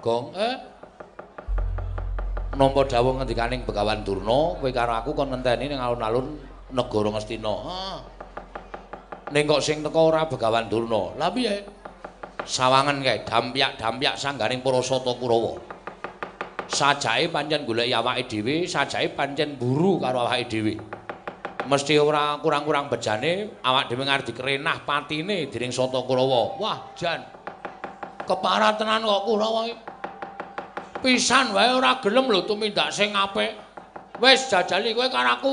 Gong, eh? Nampa dawuh ngendikaning Begawan Durna, kowe karo aku kon ngenteni ning alun-alun negara Ngastina. Ha. Ning kok sing teko ora Begawan Durna. Lah piye? Sawangen kae dampyak-dampyak sanggaring para sata Kurawa. Sajake pancen goleki awake dhewe, sajake pancen buru karo awake dhewe. Mesti ora kurang-kurang bejane awak dhewe ngarep dikerenah patine dening sata Kurawa. Wah, jan. Keparat tenan kok Kurawa iki. Pisan wae ora gelem lho tumindak sing apik. Wis jajali kowe karo aku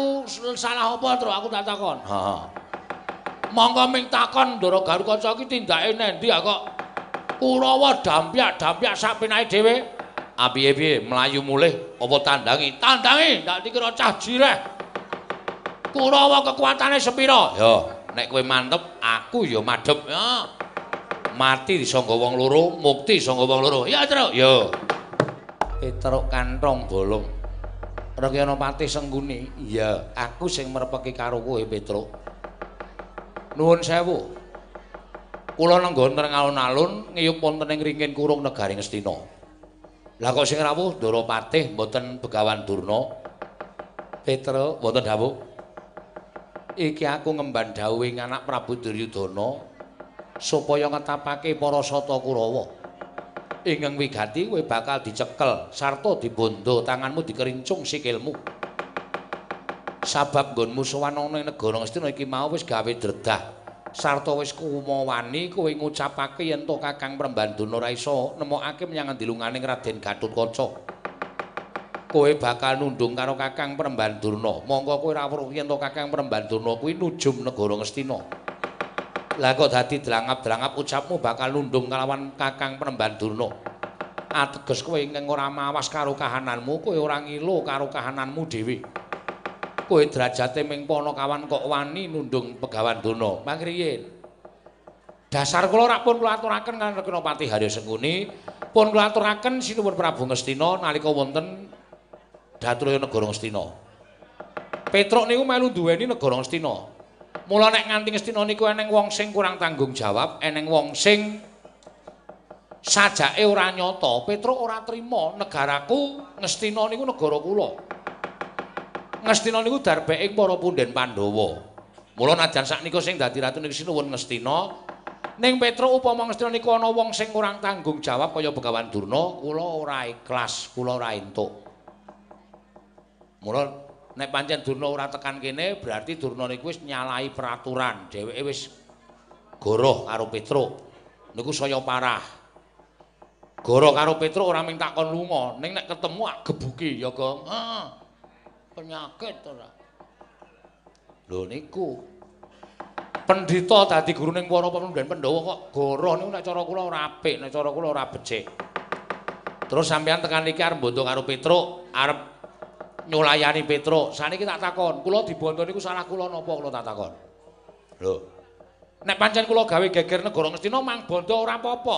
salah apa terus aku tak takon. Heeh. Monggo ming takon Ndara Garukaca iki tindake nendi kok Kurawa dampyak-dampyak sak penake dhewe. Ah piye-piye mlayu mulih apa tandangi? Tandangi ndak dikira cah jireh. Kurawa kekuatane sepira? Ya, nek kowe mantep, aku ya madhep. Ya. Mati disangga wong loro, mukti sangga wong loro. Ya, Truk. Ya. Petruk kantong bolong. Rekyana Patih Sengguni. Iya, aku sing merepeki karo kowe, Petruk. Nuwun sewu. Kula nenggon teng alun-alun ngiyup wonten ing ringkin kurung negari Ngastina. Lah kok sing rawuh Ndara Patih mboten Begawan Durna? Petruk, mboten dawuh. Iki aku ngemban dawuhing anak Prabu Duryudana supaya ngetapake para sata Kurawa. Ingkang wigati kowe bakal dicekel. Sarta dibondo tanganmu dikerincung sikilmu. Sabab nggonmu sowan ana ing negara Ngastina iki mau wis gawe dredah. Sarta wis kumawani kowe ngucapake yen to Kakang Prembanduna ora iso nemokake menyang ndilunganing Raden Gatotkaca kowe bakal nundung karo Kakang Prembandurna monggo kowe ora weruh yen to Kakang Prembandurna kuwi nujum negara Ngastina Lah kok dadi drangap-drangap ucapmu bakal nundung kalawan Kakang Prembandurna. Ateges kowe ingkang ora mawas karo kahananmu, kowe ora ngilo karo kahananmu dhewe. Kowe derajate ming pono kawan kok wani nundung Begawan Durna. Mangriyen. Dasar kula rak pun kula aturaken kan Rekinopati Harya Sengkuni, pun kula aturaken sinuwun Prabu Ngastina nalika wonten Datraya Negara Ngastina. Petruk niku melu duweni Negara Ngastina. Mula nek nganti Ngastina niku eneng wong sing kurang tanggung jawab, eneng wong sing sajake ora nyata, Petruk ora trima negaraku Ngastina niku negara kula. Ngastina niku darbeke para punden Pandhawa. Mula najan saknika sing dadi ratu niku sinuwun Ngastina, ning Petruk upama Ngastina niku ana wong sing kurang tanggung jawab kaya Begawan Durna, kula ora ikhlas, kula ora entuk. Mula nek pancen Durna ora tekan kene berarti Durna niku wis nyalahi peraturan. Dheweke wis goroh karo Petruk niku saya parah. Goroh karo Petruk ora ming takon lunga. Ning nek ketemu ak gebuki ya Gong ah penyakit ora. Lho niku. Pendhita dadi guru ning para pemundhen Pandhawa kok goroh niku nek cara kula ora apik nek cara kula ora becik. Terus sampean tekan iki arep mbondo karo Petruk arep nyulayani Petruk. Saniki tak takon, kula dibondo niku salah kula napa kula tak takon? Lho. Nek pancen kula gawe geger negara Ngastina mang bondo ora apa-apa.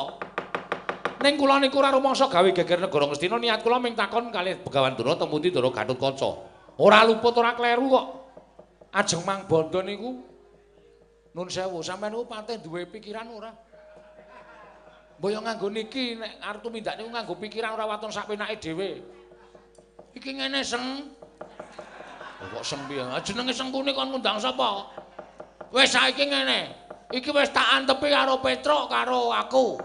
Ning kula niku ora rumangsa gawe geger negara Ngastina niat kula ming takon kalih Begawan Durna temuti Ndara Gatotkaca. Ora luput ora kleru kok. Ajeng mang bondo niku Nun sewu, sampeyan niku pateh duwe pikiran ora? Mbok yo nganggo niki nek arep tumindak niku nganggo pikiran ora waton sak penake dhewe. Iki ngene seng. Oh, kok seng piye? Ah, jenenge sengkune kon ngundang sapa? Wis saiki ngene. Iki wis tak antepi karo Petruk karo aku.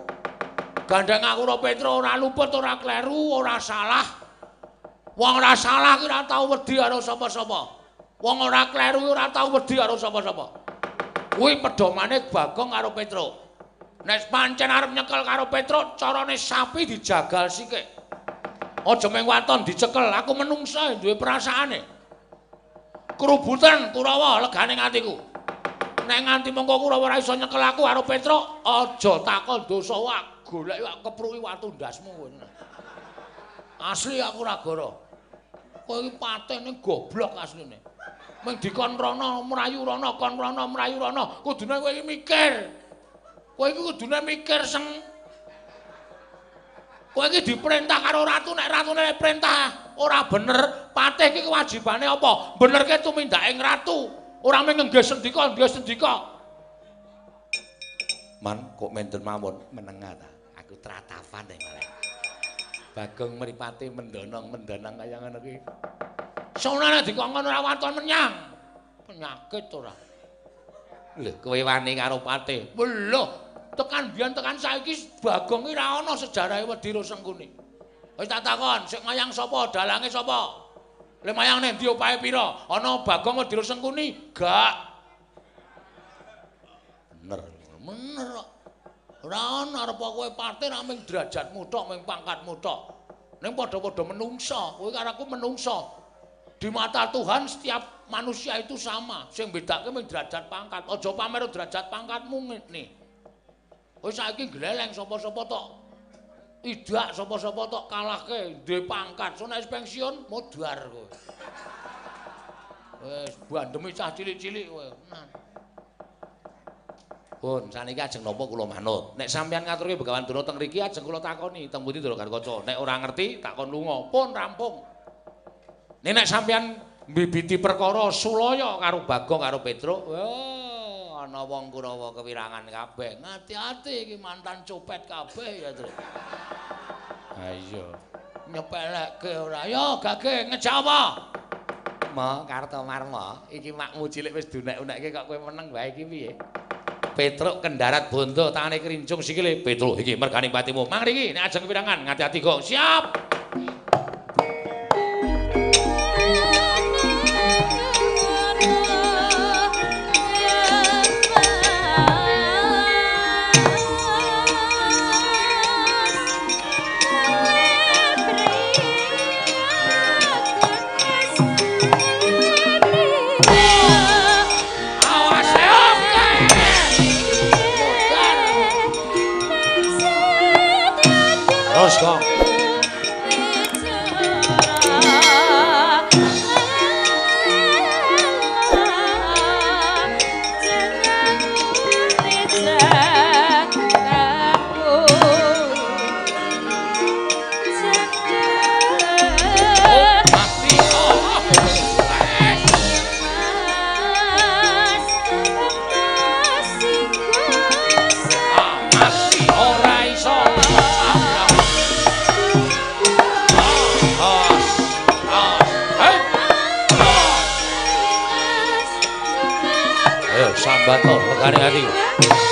Gandeng aku karo Petruk ora luput, ora kleru, ora salah. Wong ora salah ki ora tau wedi karo sapa-sapa. Wong ora kleru ora tau wedi karo sapa-sapa. Kuwi pedomane Bagong karo Petruk. Nek pancen arep nyekel karo Petruk, carane sapi dijagal sikik. Aja meng waton dicekel, aku menungsa duwe perasaane. Kerubutan Kurawa legane atiku. Nek nganti mongko Kurawa ora iso nyekel aku karo Petruk, aja takon dosa wak golek wak kepruki watu ndasmu. Asli aku ora goro. Kowe iki patene goblok asline. Ming dikon rono mrayu rono, kon rono mrayu rono, kudune kowe iki mikir. Kowe iki kudune mikir seng Kowe iki diperintah karo ratu nek ratune perintah ora bener, patih iki kewajibane apa? Benerke tumindake ratu. Ora mung nggih sendika, nggih sendika. Man, kok menten mawon menengah ta? Aku tratafan ning malah. Bagong mripate mendonong-mendonong kaya ngono ki. Sonane dikongkon ora waton menyang. Penyakit ora. Lho, kowe wani karo pate. Lho, tekan biyen tekan saiki Bagong ki ora ana sejarahe Wedi Sengkuni. Wis tak takon, sik mayang sapa? Dalange sapa? Le mayang ning ndi opahe pira? Ana Bagong Wedi Sengkuni? Gak. Bener. Bener kok. Ora ana arep kowe pate ra mung derajatmu tok, mung pangkatmu tok. Ning padha-padha menungsa, kowe karo aku menungsa. Di mata Tuhan setiap manusia itu sama. Sing bedake mung derajat pangkat. Aja pamer derajat pangkatmu ngene. Kowe saiki gleleng sapa-sapa tok. Idak sapa-sapa tok kalahke duwe pangkat. Sono wis pensiun modar kowe. Wis bandemi cah cilik-cilik kowe. Pun, saniki ajeng napa kula manut. Nek sampeyan ngaturke Begawan Durna teng mriki ajeng kula takoni teng pundi Durna Kaca. Nek ora ngerti takon lunga. Pun rampung. Nek nek sampeyan mbibiti perkara sulaya karo Bagong karo Petruk, oh, ana wong Kurawa kewirangan kabeh. Ngati-ati iki mantan copet kabeh ya, Tru. Ha iya. Nyepelekke ora. Yo, gage ngejawa. Ma, Kartomarma, iki makmu cilik wis dunek-unekke kok kowe meneng wae iki piye? Petruk kendarat bondo tangane krincung sikile Petruk iki mergane patimu mangriki nek ajeng pirangan ngati-ati kok siap carrinho.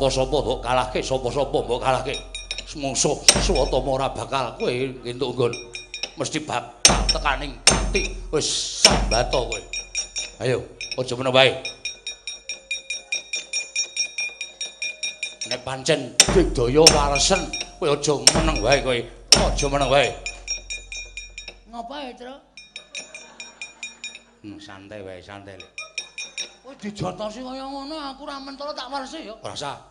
Sapa-sapa mbok kalahke, sapa-sapa mbok kalahke. Mungsuh Swatama ora bakal kowe entuk nggon. Mesti bakal tekaning pati. Wis sambato kowe. Ayo, aja meneng wae. Nek pancen digdaya waresen, kowe aja meneng wae kowe. Aja meneng wae. Ngapae, Tru? Hmm, santai wae, santai. Kowe dijotosi kaya ngono, aku ra mentolo tak waresi ya. Ora usah.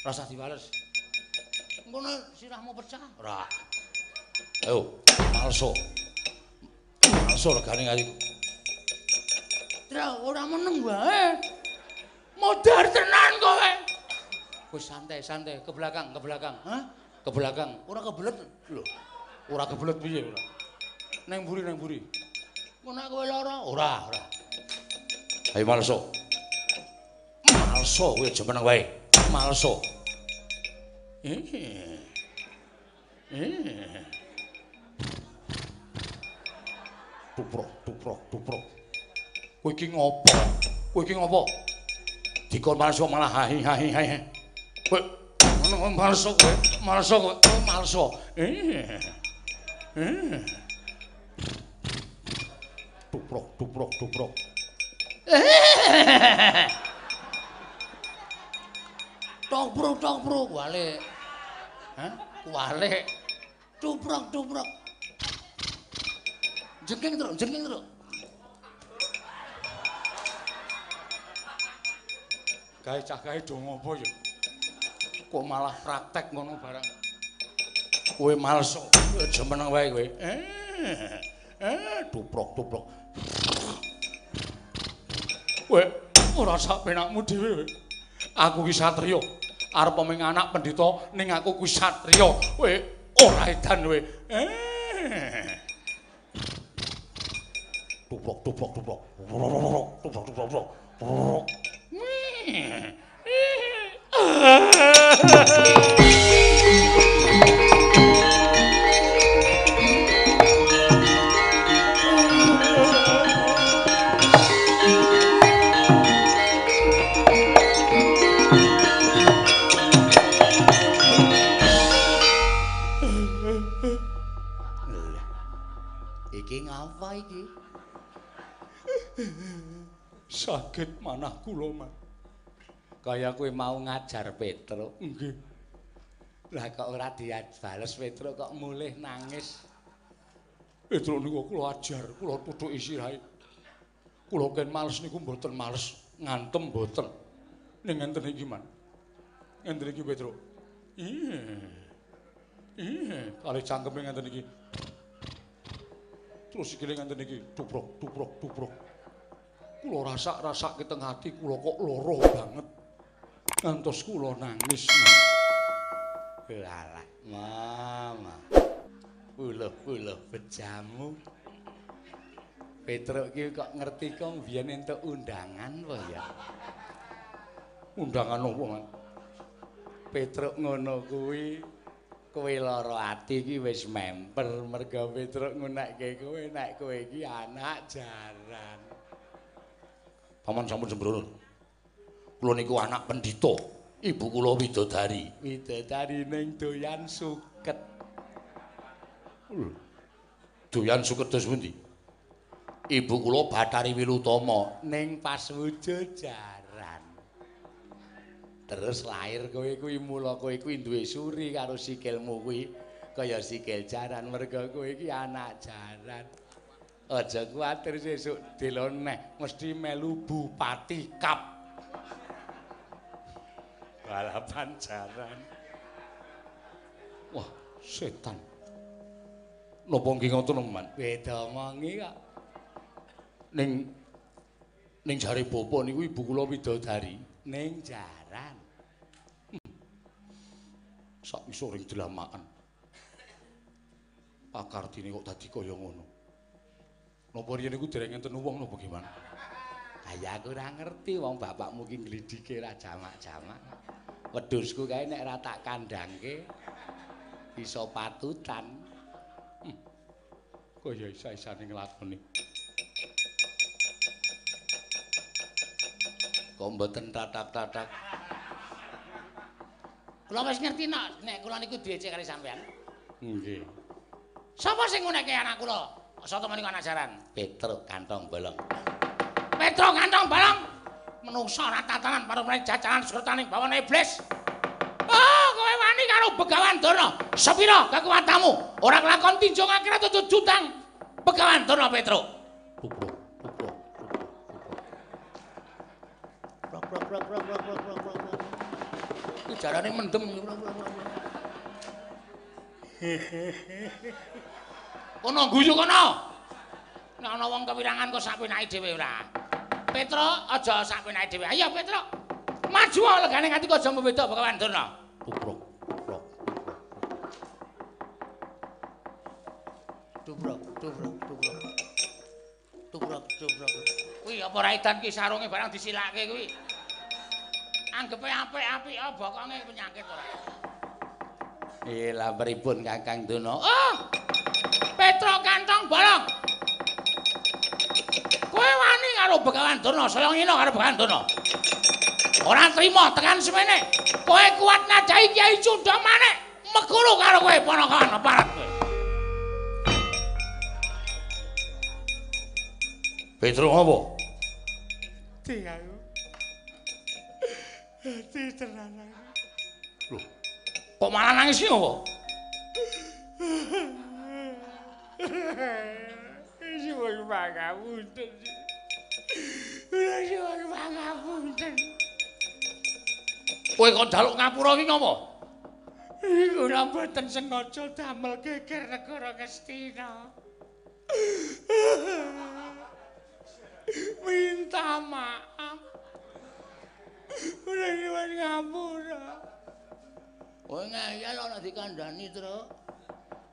Ora usah diwales. Engko sirahmu pecah. Ora. Ayo, malso. Malso regane kali. Dra, ora meneng wae. Modar tenan kowe. Wis santai, santai, ke belakang, ke belakang. Hah? Ke belakang. Ora kebelet Lho. Ora kebelet piye ora? Neng mburi, neng mburi. Engko nek kowe lara, Ora, ora. Ayo malso. Malso kowe aja meneng wae. Malso. Eh. Eh. Tuprok, tuprok, tuprok. Kowe iki ngopo? Kowe iki ngopo? Dikon malso malah hahi hahi hahi. Kowe ngono malso kowe, malso kowe, malso. Eh. Eh. Tuprok, tuprok, tuprok. Tokruk tokruk wale. Hah? Wale. Tuprok tuprok. Jengking terus, jengking terus. Gawe cah gawe do ngopo ya? Kok malah praktek ngono barang. Kowe males aja meneng wae kowe. Eh. Eh, tuprok. Kowe ora sak penakmu dhewe. Aku ki satriya. Arep ming anak pendhita ning aku kuwi satriya. Kowe ora edan kowe. Eh. Tuprok, tuprok, tuprok. Tuprok, tuprok, tuprok. Ngapa iki? Saged manah kula, Mas. Kaya kowe mau ngajar Petruk. Nggih. Lah kok ora dibales Petruk kok mulih nangis. Petruk niku kula ajar, kula tutuki sirahe. Kula ken males niku mboten males, ngantem mboten. Ning ngenten iki, Man. Ngenten iki Petruk. Iya. Iya, kali cangkeme ngenten iki. Terus sikile ngenten iki, tuprok, tuprok, tuprok. Kula rasak-rasak ke teng ati kula kok lara banget. Ngantos kula nangis. Lalah, mama. Puluh-puluh bejamu. Petruk ki kok ngerti kok biyen entuk undangan apa ya? Undangan opo? Petruk ngono kuwi kowe lara ati iki wis memper merga Petruk ngunekke kowe nek kowe iki anak jaran. Paman sampun sembrono. Kula niku anak pendhita. Ibu kula widodari. Widodari ning doyan suket. Doyan suket dos pundi? Ibu kula Bathari Wilutama. ning pas wujud. Terus lahir kowe kuwi mula kowe kuwi duwe suri karo sikilmu kuwi kaya sikil jaran merga kowe iki anak jaran. Aja kuwatir sesuk delon neh mesti melu bupati kap. Balapan jaran. Wah, setan. Napa nggih ngoten, Man? Beda mongi kok. Ning Ning jare bapa niku ibu kula widodari. Ning jaran. Sak isoring delamaken. Pakardine kok dadi kaya ngono. Napa riyen niku dereng enten wong napa gimana? Kaya aku ora ngerti wong bapakmu ki glidike ra jamak-jamak. Wedhusku kae nek ra tak kandhangke iso patutan. Hmm. Kaya isa-isane nglakoni. Kok mboten tatak-tatak. Kula wis ngerti nek nek kula niku diece kali sampean. Nggih. Sapa sing ngunekke anak kula? Soto menika anak jaran. Petro kantong bolong. Petro kantong bolong. Menungso ora tatanan paring jajanan surtaning bawane iblis. Oh, kowe wani karo Begawan Durna. Sepira kekuatanmu? Ora kelakon tinjung akhirat tutut jutang. Begawan Durna Petro. Prok prok prok prok prok. Jarane mendem. Kono guyu kono. Nek ana wong kewirangan kok sapenake dhewe ora. Petro aja sapenake dhewe. Ayo Petro. Maju legane nganti kok aja mbeda Begawan Durna. tupruk, tupruk. Tubruk, tubruk, tubruk. Tubruk, tubruk. Kuwi apa ra edan ki sarunge barang disilake kuwi. Anggepe apik-apik oh, bokonge penyakit ora. Eh, lah pripun Kakang Dono? Oh! Petro kantong bolong. Kowe wani karo Begawan Durna, saya ngino karo Begawan Durna. Ora trima tekan semene. Kowe kuat ngajahi Kyai Cunda maneh. Meguru karo kowe ponakan aparat kowe. Petro apa? Ti tenan aku. Loh, Kok malah nangis iki apa? Suwun pangapunten. Ora suwun pangapunten. Kowe kok jaluk ngapura iki ngapa? Iku ora boten sengaja damel geger negara Ngastina. Minta maaf. Ora suwun ngapura. Kowe ngeyel ora dikandhani, Tru.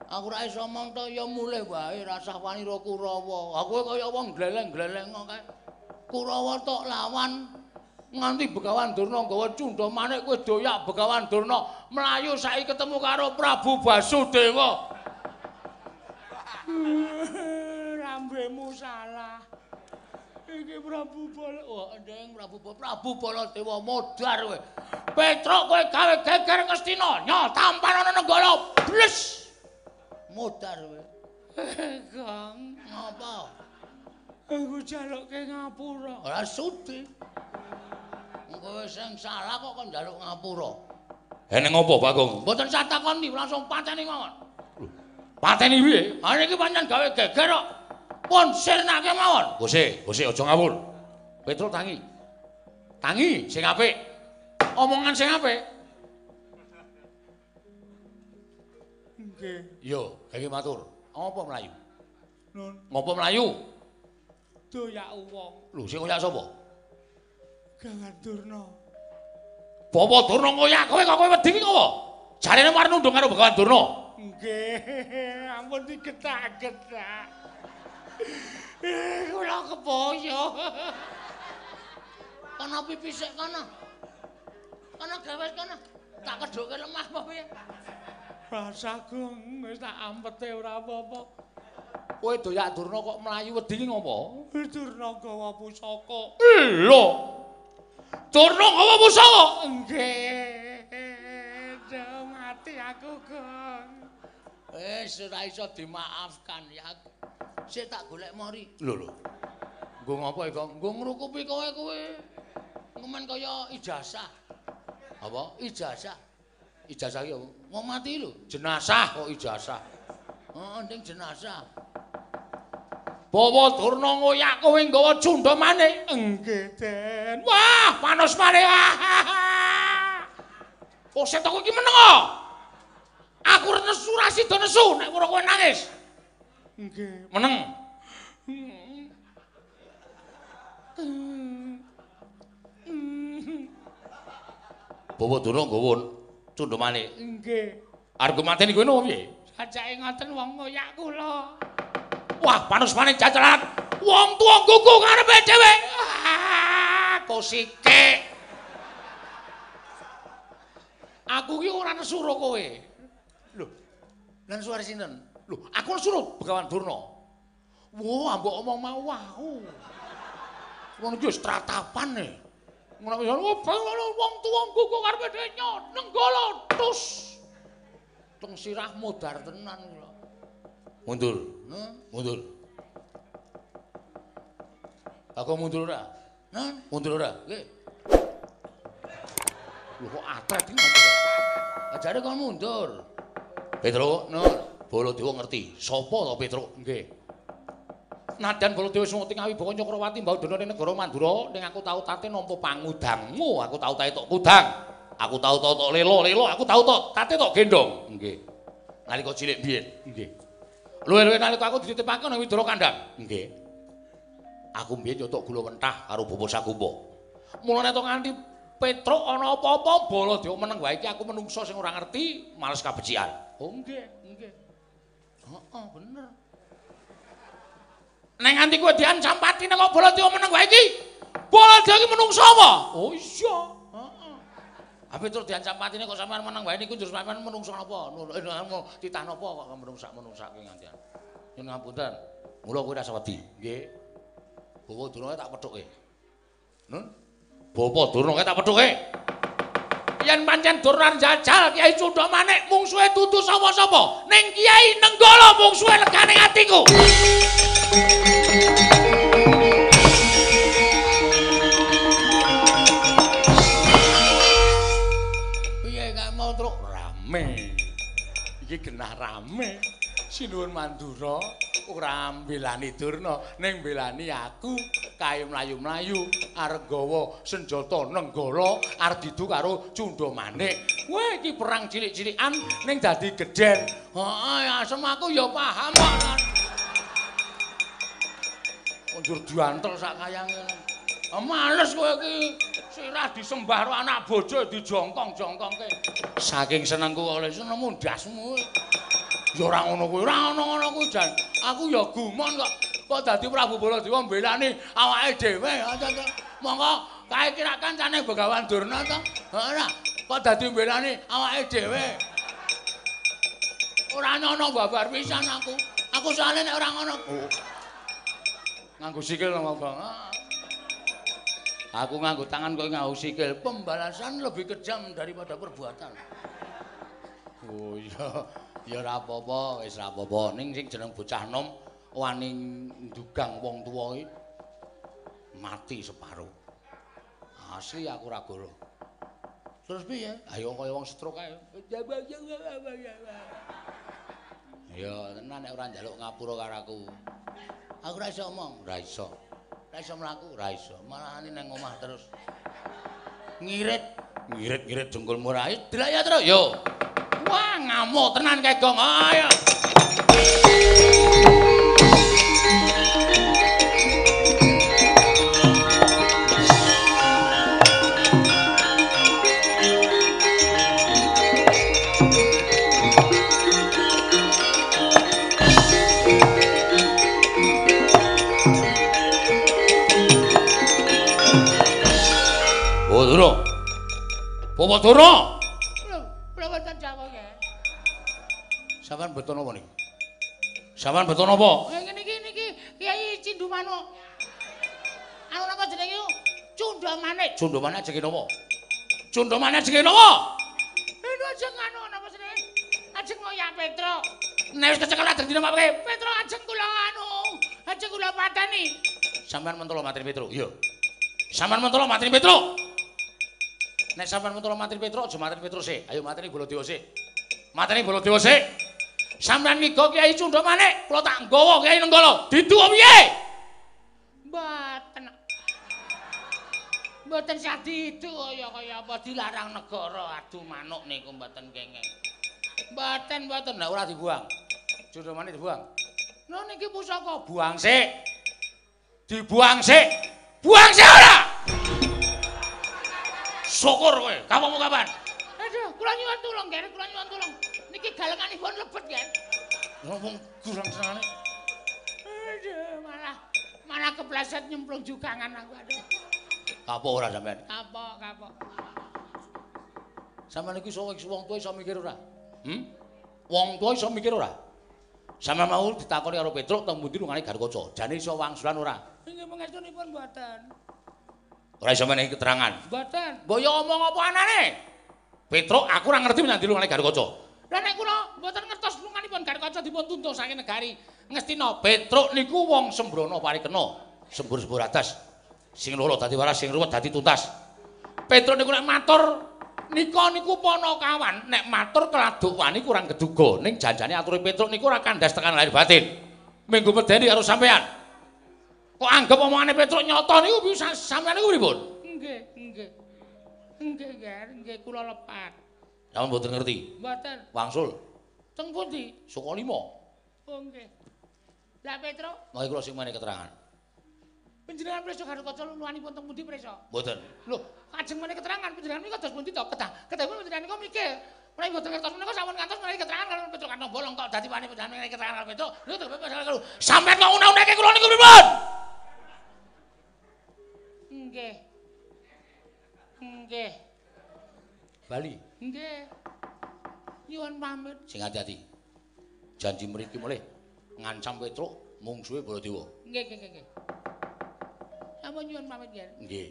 Aku ora iso omong to ya mulih wae rasah wani ro Kurawa. Aku kaya wong gleleng-gleleng kae. Kurawa tok lawan nganti Begawan Durna nggawa cundha manik kowe doyak Begawan Durna mlayu saiki ketemu karo Prabu Basudewa. Rambemu salah. Iki Prabu Bala. Oh, ndeng Prabu Bala, Prabu Baladewa modar kowe. Petruk kowe gawe geger Ngastina, nyotampan ana negara. Bles. Modar kowe. Kang, Ngapa? aku jalukke ngapura. Ora sudi. Kowe sing salah kok kon njaluk ngapura. Eneng apa, Bagong? Mboten satakoni langsung pateni mawon. Pateni piye? Ha niki pancen gawe geger kok. Pun sirnake mawon. Bose, bose aja ngawur. Petruk tangi. Tangi sing apik. Omongan sing apik. Nggih, Yo, kaki matur. Apa mlayu? nun Ngopo mlayu? doyak wong Lho, sing koyak sapa? Gangan Durna. Bapak Durna koyak kowe kok kowe wedi ki ngopo? Jarene marep nundung karo Begawan Durna. Nggih, ampun digetak-getak. Eh, kula kepoyo. Kana pipi sik kana. Kana gawes kana. Tak kedoke lemah apa piye? Rasa gong wis tak ampete ora apa-apa. Kowe doyak Durna kok mlayu wedi ki ngopo? Durna gawa pusaka. Lho. Durna gawa pusaka. Nggih. Duh, mati aku, Gong. Wis ora iso dimaafkan ya. Sik tak golek mari. Lho lho. Nggo ngopo iki? Nggo ngrukupi kowe kowe. Ngemen kaya ijazah. Apa? Ijazah. Ijazah iki apa? Mau mati lho. Jenazah kok ijazah. Heeh, ning jenazah. Bawa Durna ngoyak kowe nggawa cundha maneh. Nggih, Den. Wah, panos maneh. Oh, setok iki meneng kok. Aku nesu ra sida nesu nek ora kowe nangis. Nggih. Meneng. Bawa Durna nggawa cundhumane. Nggih. Arep mateni kowe nopo piye? Sajake ngoten wong ngoyak kula. Wah, panus-paning jajalan. Wong tuwa gugu karepe dhewe. Ah, kosike. Aku ki ora nesuro kowe. Lho. Lan suara sinten? Lho, aku nesuro Begawan Durna. Wah, mbok omong mau wau. Ngono ki wis tratapan e. Ngono wis wong tuwa gugu karepe dhewe nenggala tus. Tung sirah modar tenan kula. Mundur. Nah, mundur. Aku mundur ora? Nah, mundur ora? Nggih. Lho kok atret iki ngopo? Ajare kon mundur. Petro, no, Baladewa ngerti. Sopo to Petro? Nggih. Nadan Baladewa sing ngawi Boko Cakrawati mbau dene negara Mandura ning aku tau tate nampa pangudangmu, aku tau tate tok kudang. Aku tau tok lelo-lelo, aku tau tok tate tok gendong. Nggih. Nalika cilik biyen. Nggih. Luwe-luwe nalika aku dititipake nang Widara Kandang. Nggih. Aku mbiyen yo tok gula mentah karo Bobo Sakumba. Mulane tok nganti Petruk ana apa-apa Baladewa meneng wae iki aku menungso sing ora ngerti males kabecikan. Oh nggih, nggih. Heeh, bener. Neng nganti kowe diancam pati nang kok Baladewa meneng wae iki. Baladewa iki menungso apa? Oh iya. Heeh. Apa terus diancam patine kok sampean meneng wae niku njur sampean menungso napa? Eh titah napa kok menungsak-menungsake ngantian. Nyun ngapunten. Mula kowe rasa wedi, nggih. Bawa durunge tak pethuke. Nun. Bapak durunge tak pethuke. Yen pancen Durna jajal Kiai Cundha Manik mungsuhe dudu sapa-sapa. Ning Kiai Nenggala mungsuhe legane atiku. Piye gak mau truk rame. Iki genah rame. Sinuwun Mandura ora mbelani Durna ning mbelani aku kae mlayu-mlayu arep gawa senjata nenggala arep didu karo Cundha Manik. Wah iki perang cilik-cilikan ning dadi gedhen. Heeh asem aku ya paham kok. Njur diantel sak kaya ngene. Ah, Males kowe iki sirah disembah karo anak bojo dijongkong-jongkongke. Saking senengku oleh senengmu ndasmu. Ya ora ngono kuwi, ora ngono-ngono kuwi jan. Aku ya gumon kok kok dadi Prabu Baladewa mbelani awake dhewe. Monggo kae kira kancane Begawan Durna to. Ora kok dadi mbelani awake dhewe. Ora nyono babar pisan aku. Aku soalnya nek ora ngono. Nganggo sikil ngomong bang. Aku nganggo tangan kok nganggo sikil. Pembalasan lebih kejam daripada perbuatan. Oh iya. Ya ora apa-apa, wis ora apa-apa. Ning sing jeneng bocah nom wani ndugang wong tuwa iki mati separo. Asli aku ora goro. Terus piye? Ayo kaya wong stroke ae. Ya tenan nek ora njaluk ngapura karo aku. Aku ora iso omong, ora iso. Ora iso mlaku, ora iso. Malahane nang omah terus. Ngirit, ngirit-ngirit jengkulmu ra. Delok ya terus, yo. Wah, ngamuk tenan kae gong. Ayo. Oh, Duro. Sampeyan beto napa? Eh ngene iki niki Kiai Cindu Manuk. Anu napa jenenge yo? Cundha jenenge napa? Cundha jenenge napa? Lho ajeng anu napa jenenge? Ajeng ngoyak Petro. Nek wis kecekel ajeng dina apa? Petro ajeng kula anu. Ajeng kula pateni. Sampeyan mentolo materi Petro. Iya. Sampeyan mentolo materi Petro. Nek sampeyan mentolo materi Petro, aja materi Petro sik. Ayo materi Baladewa sik. Materi Baladewa sik. Sampeyan niga Kiai Cundha Manik, kula tak nggawa Kiai Nenggala. Didu apa piye? Mboten. Mboten sadi itu kaya kaya apa dilarang negara adu manuk niku mboten kenging. Mboten mboten Nek ora dibuang. Cundha Manik dibuang. Lho niki pusaka Buang sik. Dibuang sik. Buang sih ora. Syukur kowe, kapamu kapan? Aduh, kula nyuwun tulung, Ger, kula nyuwun tulung. Niki galenganipun lebet, Ger. Ngomong kurang senane. Aduh, malah malah kepleset nyemplung jugangan aku, aduh. Kapok ora sampean? Kapok, kapok. Sampeyan iki iso wong tuwa iso mikir ora? Hm? Wong tuwa iso mikir ora? Sampeyan mau ditakoni karo Petruk teng pundi lungane Garkaca. Jane iso wangsulan ora? Inggih pangestunipun mboten. Ora iso menehi keterangan. Mboten. Mbok yo omong apa anane? Petruk aku ora ngerti menyang ndi lungane Garkaca. Lah nek kula mboten ngertos lunganipun Garkaca dipun tuntung saking negari Ngastina. Petruk niku wong sembrono parikena, sembur-sembur atas. Sing loro dadi waras, sing ruwet dadi tuntas. Petruk niku nek matur nika niku ponokawan, nek matur keladuk wani kurang keduga. Ning janjane ature Petruk niku ora kandas tekan lahir batin. Minggu medeni karo sampean. Kok anggap omongane Petruk nyata niku bisa sampean niku pripun? Nggih, nggih. Nggih, nggih kula lepat. Sampeyan mboten ngerti. Mboten. Wangsul Teng pundi? saka lima. Oh, nggih. Lah Petro, Mangke kula sing menehi keterangan. panjenengan preso karo kaca luwanipun teng pundi preso? Mboten. Lho, kajeng menehi keterangan panjenengan menika dos pundi to? Kedah. Kedahipun panjenengan niku mikir. Menawi boten ngertos menika sampun ngantos menehi keterangan karo Petro Kantong Bolong kok dadi wani panjenengan menehi keterangan karo Petro. Lho, karo Sampeyan kok una-unake kula niku pripun? Nggih. Nggih. Bali. Nggih. Nyuwun pamit. Sing hati-hati. Janji mriki mulih ngancam Petruk mungsuhe Baladewa. Nggih, nggih, nggih, nggih. Sampun nyuwun pamit, Ger. Nggih.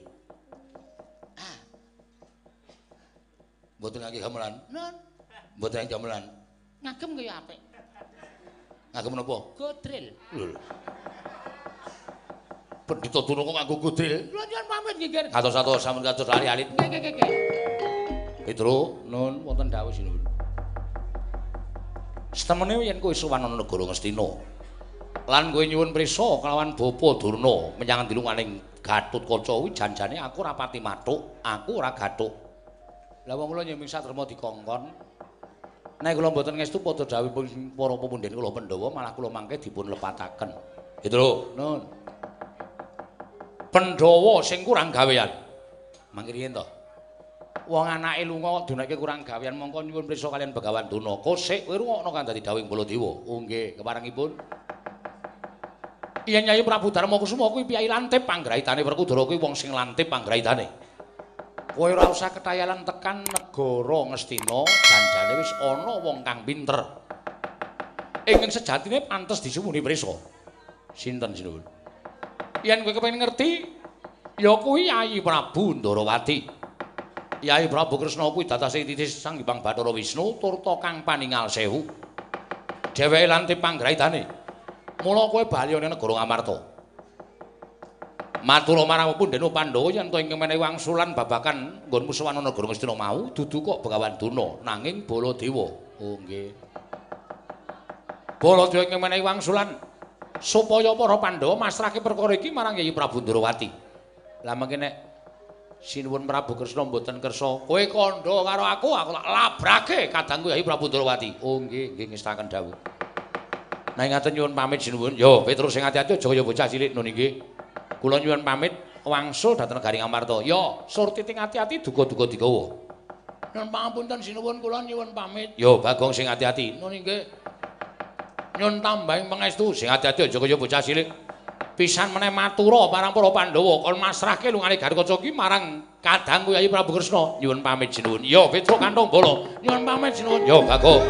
Ah. Mboten ngangge gamelan, Nun, mboten ngangge gamelan. ngagem kaya apik. Ngagem menapa? Godril. Lho. Pendhita Durna kok nganggo godril. Nyuwun pamit nggih, Ger. Katos-katos sampun kados lali-alit. Nggih, nggih, nggih, Petruk, nun wonten dawuh sinuwun. Setemene yen kowe sowan negara Ngastina. Lan kowe nyuwun prisa kelawan Bapa Durna menyang dilunganing Gatutkaca kuwi janjane aku ora pati mathuk, aku ora gathuk. Lah wong kula nyeming satrema dikongkon. Nek kula mboten ngestu padha dawuhipun para pepundhen kula Pandhawa malah kula mangke dipun lepataken. Petruk, nun. Pandhawa sing kurang gawean. Mangke riyen to? Wong anake lunga kok dunake kurang gawean mongko nyuwun prisa kalian Begawan Duna. Kosik kowe rungokno kan dadi dawuhing Baladewa. Oh nggih, keparengipun. Iya Nyai Prabu Darma Kusuma kuwi piyai lantip panggraitane Werkudara kuwi wong sing lantip panggraitane. Kowe ora usah ketayalan tekan negara Ngastina, janjane wis ana wong kang pinter. Ingkang sejatine pantes disumuni prisa. Sinten sinuwun? Yen kowe kepengin ngerti, ya kuwi Yai Prabu Ndarawati. Yai Prabu Kresna kuwi datasing titis Sang Hyang Bathara Wisnu turta kang paningal sewu. Dheweke lantip panggraitane. Mula kowe bali ana negara Ngamarta. Matur marang Punden Pandhawa yen to ingkang menehi wangsulan babakan nggon musuhan ana negara Ngastina mau dudu kok Begawan Duna nanging Baladewa. Oh nggih. Baladewa ingkang menehi wangsulan supaya para Pandhawa masrahke perkara iki marang Yai Prabu Ndrawati. Lah mengke nek sinuwun Prabu Kresna mboten kersa, kowe kandha karo aku, aku tak labrake kadangku Yai Prabu Ndrawati. Oh nggih, nggih ngestaken dawuh. Nah ngaten nyuwun pamit sinuwun. Yo, Petrus sing ati-ati aja kaya bocah cilik nun nggih. Kula nyuwun pamit wangsul dhateng negari Ngamarta. Yo, surtiting ati-ati duga-duga digawa. Nun pangapunten sinuwun kula nyuwun pamit. Yo, Bagong sing ati-ati. Nun nggih. Nyun tambahing pangestu sing ati-ati aja kaya bocah cilik. Pisan meneh matura marang para Pandhawa kon masrahke lungane Garkaca iki marang kadangku Yai Prabu Kresna. Nyuwun pamit sinuwun. Yo, Petruk kantong bolo. Nyuwun pamit sinuwun. Yo, Bagong.